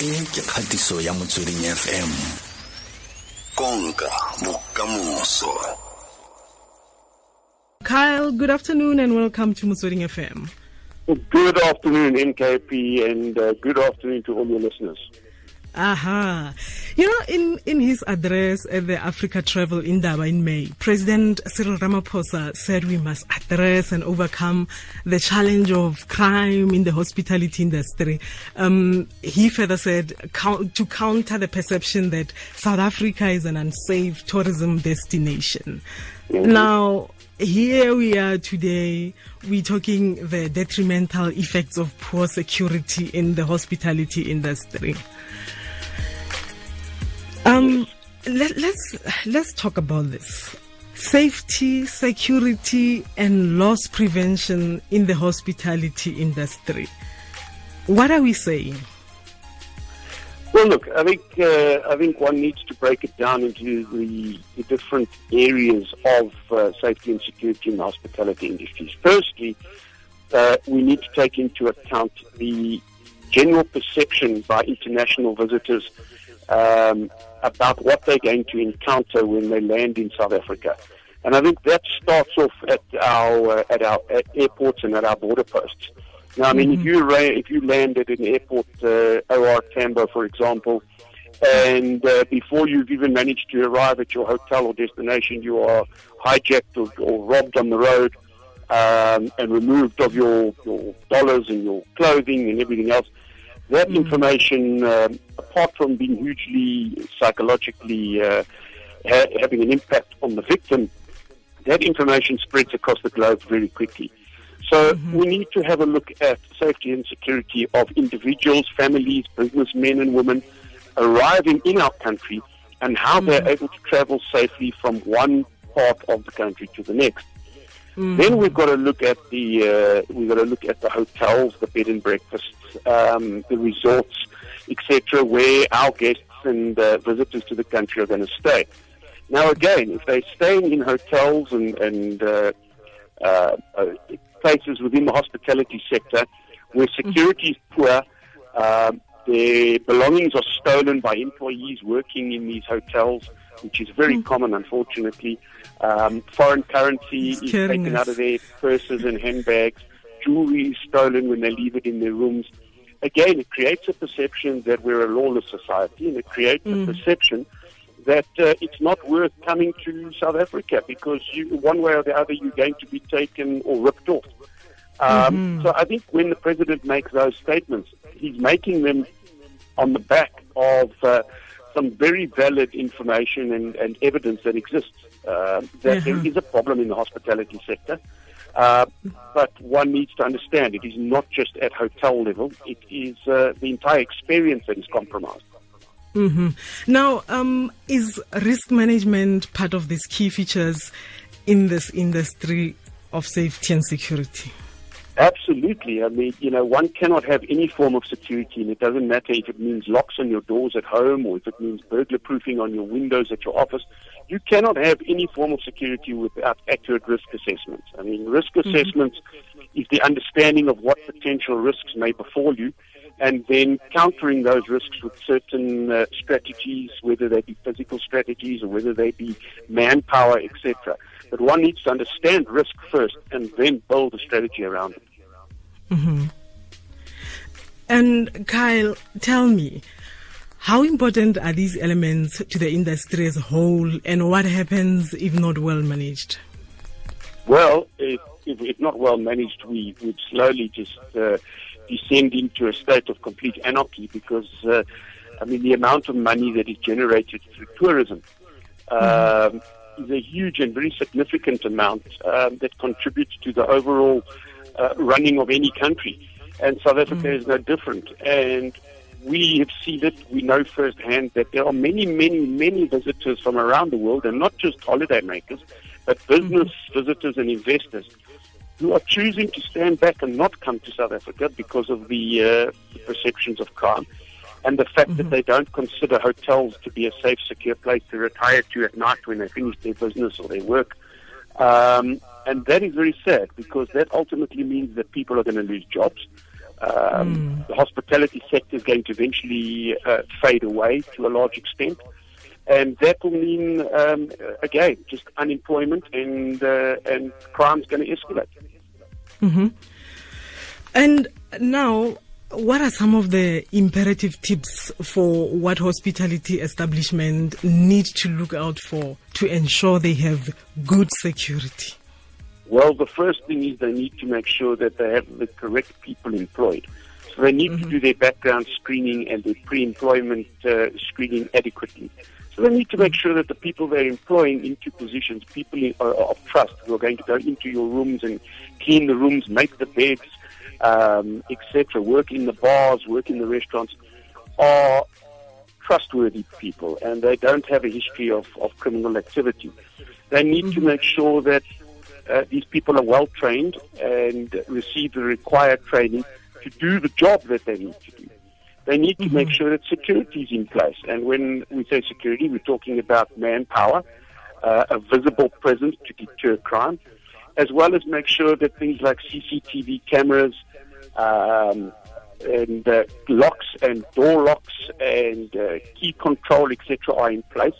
e ke kgatiso ya motsweding fm konka bokamoso Kyle, good afternoon and welcome to Motsweding FM. Good afternoon, NKP, and uh, good afternoon to all your listeners. Aha. You know, in, in his address at the Africa Travel Indaba in May, President Cyril Ramaphosa said we must address and overcome the challenge of crime in the hospitality industry. Um, he further said to counter the perception that South Africa is an unsafe tourism destination. Mm-hmm. Now, here we are today. We're talking the detrimental effects of poor security in the hospitality industry. Um, let, let's let's talk about this. Safety, security, and loss prevention in the hospitality industry. What are we saying? Well, look, I think uh, I think one needs to break it down into the, the different areas of uh, safety and security in the hospitality industries. Firstly, uh, we need to take into account the general perception by international visitors um, about what they're going to encounter when they land in South Africa. And I think that starts off at our uh, at our at airports and at our border posts. Now, I mean, mm-hmm. if you ra- if you land at an airport, uh, OR Tambo, for example, and uh, before you've even managed to arrive at your hotel or destination, you are hijacked or, or robbed on the road um, and removed of your, your dollars and your clothing and everything else. That mm-hmm. information, um, apart from being hugely psychologically uh, ha- having an impact on the victim, that information spreads across the globe very quickly. So mm-hmm. we need to have a look at safety and security of individuals, families, businessmen and women arriving in our country and how mm-hmm. they're able to travel safely from one part of the country to the next. Mm-hmm. Then we've got to look at the uh, we've got to look at the hotels, the bed and breakfasts, um, the resorts, etc., where our guests and uh, visitors to the country are going to stay. Now, again, if they're staying in hotels and, and uh, uh, uh places within the hospitality sector where security is poor, um, their belongings are stolen by employees working in these hotels, which is very mm. common, unfortunately. Um, foreign currency it's is taken us. out of their purses and handbags. Jewelry is stolen when they leave it in their rooms. Again, it creates a perception that we're a lawless society, and it creates mm. a perception that uh, it's not worth coming to South Africa because you, one way or the other you're going to be taken or ripped off. Um, mm-hmm. So I think when the president makes those statements, he's making them on the back of uh, some very valid information and, and evidence that exists uh, that there is a problem in the hospitality sector. Uh, but one needs to understand it is not just at hotel level; it is uh, the entire experience that is compromised. Mm-hmm. Now, um, is risk management part of these key features in this industry of safety and security? Absolutely. I mean, you know, one cannot have any form of security, and it doesn't matter if it means locks on your doors at home or if it means burglar proofing on your windows at your office. You cannot have any form of security without accurate risk assessments. I mean, risk mm-hmm. assessments is the understanding of what potential risks may befall you and then countering those risks with certain uh, strategies, whether they be physical strategies or whether they be manpower, etc. But one needs to understand risk first and then build a strategy around it. Mm-hmm. And Kyle, tell me, how important are these elements to the industry as a whole, and what happens if not well managed? Well, if, if, if not well managed, we would slowly just uh, descend into a state of complete anarchy because, uh, I mean, the amount of money that is generated through tourism um, is a huge and very significant amount um, that contributes to the overall uh, running of any country. And South Africa mm. is no different. And we have seen it, we know firsthand that there are many, many, many visitors from around the world, and not just holiday makers, but business mm-hmm. visitors and investors who are choosing to stand back and not come to South Africa because of the, uh, the perceptions of crime and the fact mm-hmm. that they don't consider hotels to be a safe, secure place to retire to at night when they finish their business or their work. Um, and that is very sad because that ultimately means that people are going to lose jobs. Um, mm. The hospitality sector is going to eventually uh, fade away to a large extent. And that will mean, um, again, just unemployment and, uh, and crime's going to escalate. Mm-hmm. And now, what are some of the imperative tips for what hospitality establishment need to look out for to ensure they have good security? Well, the first thing is they need to make sure that they have the correct people employed. So they need mm-hmm. to do their background screening and their pre-employment uh, screening adequately. So they need to make sure that the people they're employing into positions, people of trust who are going to go into your rooms and clean the rooms, make the beds, um, etc., work in the bars, work in the restaurants, are trustworthy people and they don't have a history of, of criminal activity. They need mm-hmm. to make sure that uh, these people are well trained and receive the required training to do the job that they need to do. They need to mm-hmm. make sure that security is in place. And when we say security, we're talking about manpower, uh, a visible presence to deter crime, as well as make sure that things like CCTV cameras um, and uh, locks and door locks and uh, key control, etc., are in place,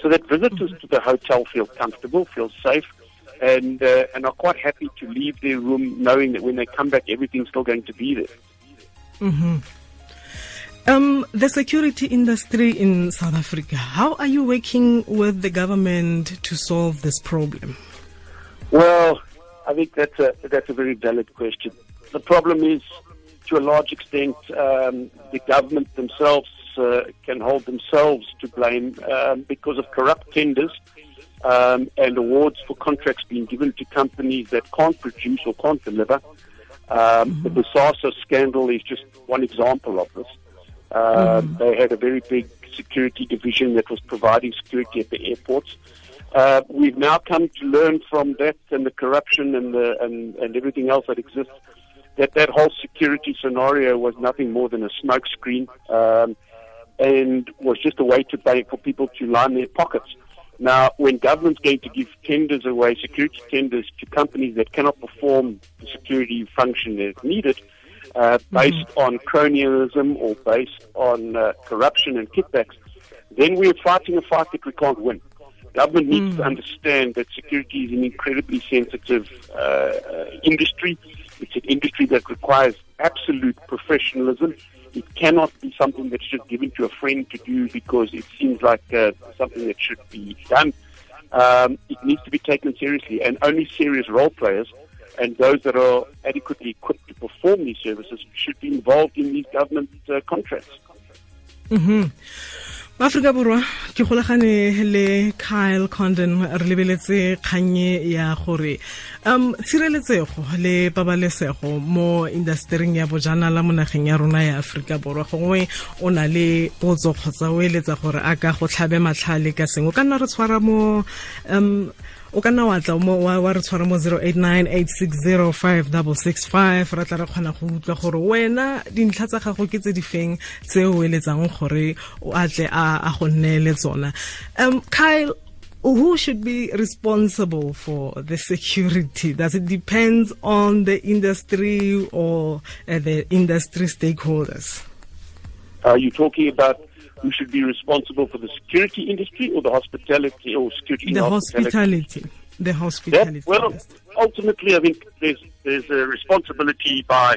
so that visitors mm-hmm. to the hotel feel comfortable, feel safe, and uh, and are quite happy to leave their room knowing that when they come back, everything's still going to be there. Mm-hmm. Um, the security industry in South Africa, how are you working with the government to solve this problem? Well, I think that's a, that's a very valid question. The problem is, to a large extent, um, the government themselves uh, can hold themselves to blame um, because of corrupt tenders um, and awards for contracts being given to companies that can't produce or can't deliver. Um, the Bosasa scandal is just one example of this. Uh, mm. They had a very big security division that was providing security at the airports. Uh, we've now come to learn from that and the corruption and, the, and, and everything else that exists that that whole security scenario was nothing more than a smokescreen um, and was just a way to pay for people to line their pockets. Now, when government's going to give tenders away, security tenders to companies that cannot perform the security function as needed, uh, mm-hmm. based mm-hmm. on cronyism or based on uh, corruption and kickbacks, then we're fighting a fight that we can't win. Government needs mm. to understand that security is an incredibly sensitive uh, uh, industry. It's an industry that requires absolute professionalism. It cannot be something that's just given to a friend to do because it seems like uh, something that should be done. Um, it needs to be taken seriously, and only serious role players and those that are adequately equipped to perform these services should be involved in these government uh, contracts. Mm-hmm. Afrika Borwa ke golagane le Kyle Condon re lebeletse kganye ya gore um tshireletsego le pabalesego mo industering ya bojanala mo nageng ya rona ya Afrika Borwa. Gongwe o na le potso kgotsa o eletsa gore a ka go tlhabe matlhale ka sengwe. Ka nna re tshwara mo um o ka nna wa tla wa re tshwara mo 0898605665 ra tla re kgona go utlwa gore wena dintlha tsa gago ke tse di feng tse o eletsang gore o atle a go nneele tsona um kyle who should be responsible for the security? Does it depend on the industry or uh, the industry stakeholders? Are you talking about who should be responsible for the security industry or the hospitality or security the hospitality. the hospitality that, well ultimately i think there's there's a responsibility by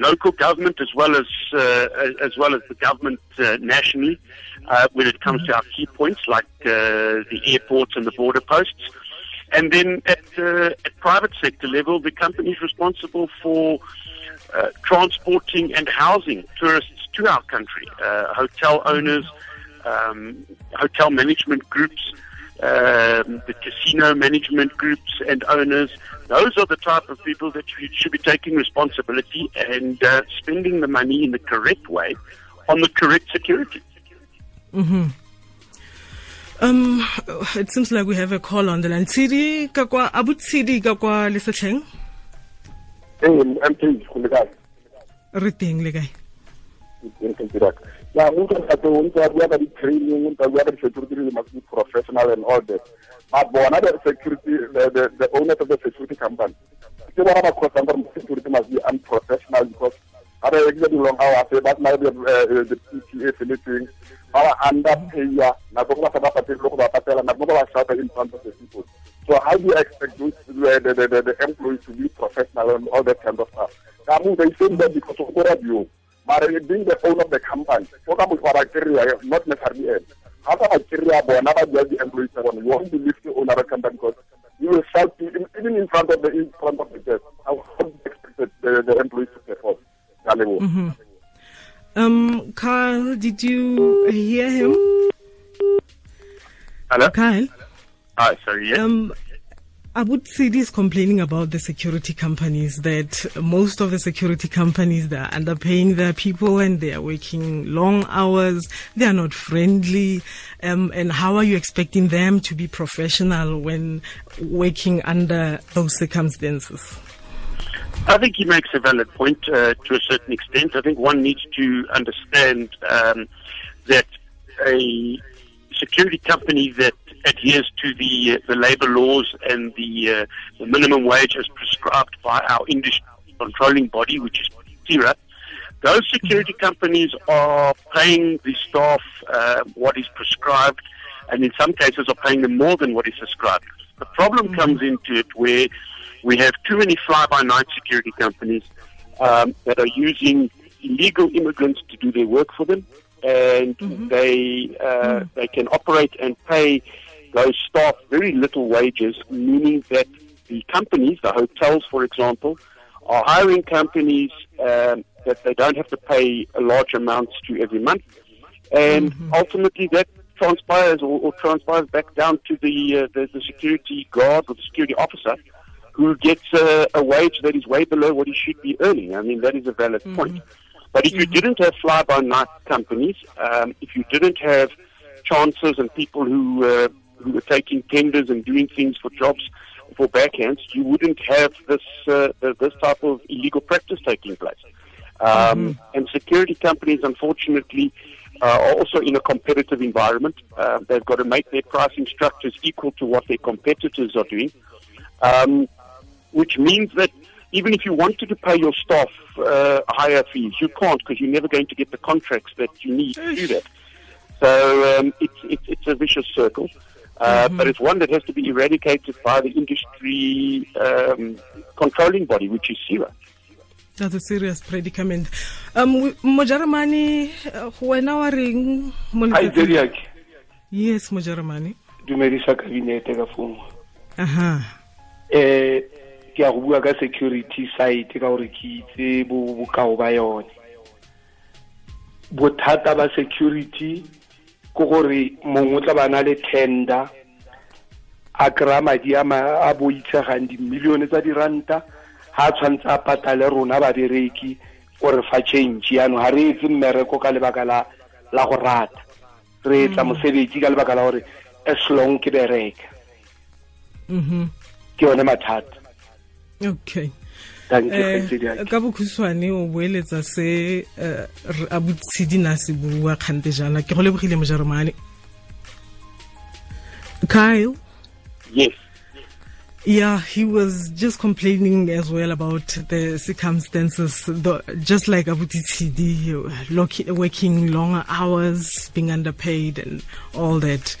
local government as well as uh, as well as the government uh, nationally uh, when it comes to our key points like uh, the airports and the border posts and then at, uh, at private sector level the company is responsible for uh, transporting and housing tourists to our country. Uh, hotel owners, um, hotel management groups, um, the casino management groups and owners. Those are the type of people that should be taking responsibility and uh, spending the money in the correct way on the correct security. Mm-hmm. Um, it seems like we have a call on the line. Tsidi kakwa abu Tsidi kakwa lesetlheng. Hey, I'm Tsidi, Re teng le kae? Yeah, o ntse gape o ntse bua ka di-training o ntse a bua ka di-security they must be professional and all that but bona the security the, the, the owners of the security company ke bona ba crossang gore security must be unprofessional because ga di long hours ba tsena the PTA feletseng ba underpaya nako go ba sa ba patele go ba patela nako ba ba shata in front of the people so how do you expect those, the, the, the, the employees to be professional and all that kind of stuff? Ka mo they say that because of go radio mara being the owner of the company o ka wa ba kry not necessarily ene ga ka ba kry-a bona ba bua di-employees tsa bona you won't believe the owner of the company because you will shout even in front of the in front of the guest how do you expect the, the employees to perform? Ka leboga mm -hmm. Um, Carl, did you hear him? Hello? Kyle? Hi, sorry, yes. Um, Abu Tsidi is complaining about the security companies that most of the security companies they are underpaying their people and they are working long hours. They are not friendly. Um, and how are you expecting them to be professional when working under those circumstances? I think he makes a valid point uh, to a certain extent. I think one needs to understand um, that a security company that adheres to the uh, the labour laws and the, uh, the minimum wage as prescribed by our industry controlling body, which is CIRA, those security companies are paying the staff uh, what is prescribed, and in some cases are paying them more than what is prescribed. The problem mm-hmm. comes into it where we have too many fly-by-night security companies um, that are using illegal immigrants to do their work for them, and mm-hmm. they uh, mm-hmm. they can operate and pay those staff very little wages, meaning that the companies, the hotels, for example, are hiring companies um, that they don't have to pay a large amounts to every month, and mm-hmm. ultimately that transpires or, or, transpires back down to the, uh, the, the security guard or the security officer who gets a, a, wage that is way below what he should be earning. I mean, that is a valid mm-hmm. point. But if mm-hmm. you didn't have fly-by-night companies, um, if you didn't have chances and people who uh, who were taking tenders and doing things for jobs for backhands, you wouldn't have this uh, this type of illegal practice taking place. Um, mm-hmm. And security companies, unfortunately, uh, are also in a competitive environment. Uh, they've got to make their pricing structures equal to what their competitors are doing. Um, which means that even if you wanted to pay your staff uh, higher fees, you can't because you're never going to get the contracts that you need to do that. So um, it's, it's, it's a vicious circle. Uh, mm-hmm. But it's one that has to be eradicated by the industry um, controlling body, which is CIRA. That's a serious predicament. Um, Mojaramani, uh, wena wa reng Hi, Zeriak. Yes, Mojaramani. Dumedisa kabinete ka fomo. Aha. Eh ke ya go bua ka security site ka gore ke itse bokao ba yone. Bothata ba security ke gore mongwe tla ba na le tender a kry-a madi a boitshegang dimilione tsa diranta ga a tshwanetse a patale rona babereki gore fa change. Yaanong ga re etse mmereko ka lebaka la go rata. Re etsa mm. mosebetsi ka lebaka la gore as long ke bereka. Mm-hmm. ke yone mathata okay. Eh, ka bokhutshwane o boeletsa se uh, a botshedi na se bua kgante jana. Ke go lebogile mojaromane kyle? Yes. Yeah, he was just complaining as well about the circumstances, the, just like Abuti Tsidi, working longer hours, being underpaid, and all that.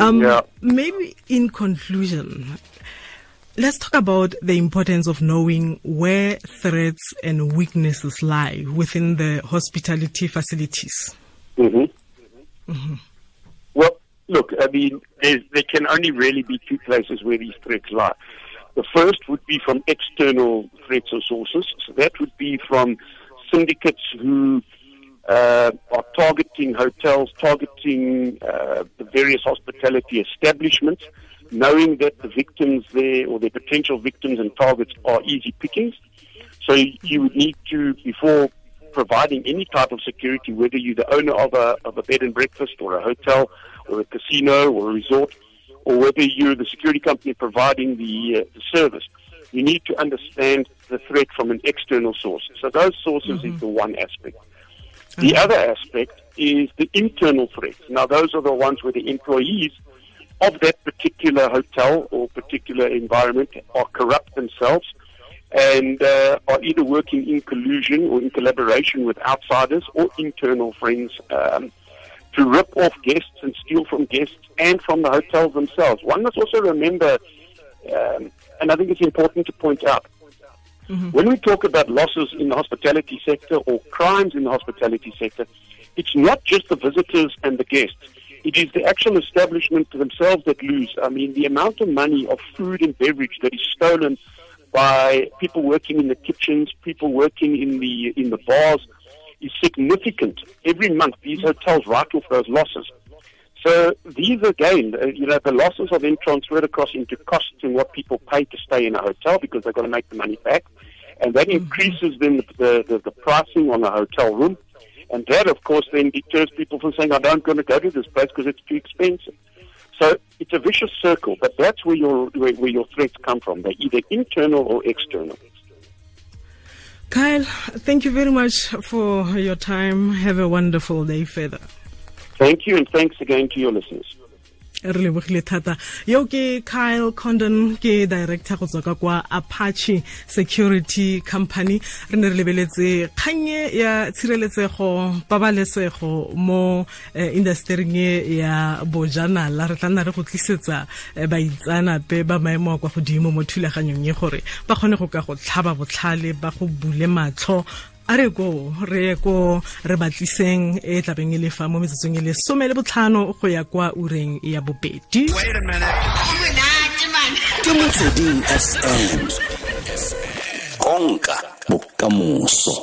Um, yeah. Maybe in conclusion, Let's talk about the importance of knowing where threats and weaknesses lie within the hospitality facilities. Mm-hmm. Mm-hmm. Well, look, I mean, there can only really be two places where these threats lie. The first would be from external threats or sources. So that would be from syndicates who uh, are targeting hotels, targeting uh, the various hospitality establishments knowing that the victims there or the potential victims and targets are easy pickings. So you would need to, before providing any type of security, whether you're the owner of a, of a bed and breakfast or a hotel or a casino or a resort, or whether you're the security company providing the, uh, the service, you need to understand the threat from an external source. So those sources mm-hmm. is the one aspect. The other aspect is the internal threats. Now those are the ones where the employees of that particular hotel or particular environment are corrupt themselves and uh, are either working in collusion or in collaboration with outsiders or internal friends um, to rip off guests and steal from guests and from the hotels themselves. One must also remember, um, and I think it's important to point out, mm-hmm. when we talk about losses in the hospitality sector or crimes in the hospitality sector, it's not just the visitors and the guests. It is the actual establishment themselves that lose. I mean, the amount of money of food and beverage that is stolen by people working in the kitchens, people working in the in the bars, is significant. Every month, these hotels write off those losses. So these again, uh, you know, the losses are then transferred across into costs and what people pay to stay in a hotel because they've got to make the money back, and that mm-hmm. increases then the, the, the pricing on a hotel room, and that of course then deters people from saying, "I don't going to go to this place because it's too expensive." So it's a vicious circle, but that's where your where, where your threats come from. They're either internal or external. Kyle, thank you very much for your time. Have a wonderful day further. Thank you, and thanks again to your listeners. Re lebogile thata. Yeo ke kyle condon ke director go tswa ka kwa apache security company. Re ne re lebeletse kganye ya tshireletsego pabalesego mo eh, industering ya bojanala. Re tla nna re go tlisetsa eh, baitsanape ba maemo a kwa godimo mo thulaganyong e gore ba kgone go ka go tlhaba botlhale ba go bule matlho a re ko re ko re batliseng e tlabeng e le fa mo metsotsong e le some le botlhano go ya kwa ureng ya bobedi. Ke motsweding fm konka bokamoso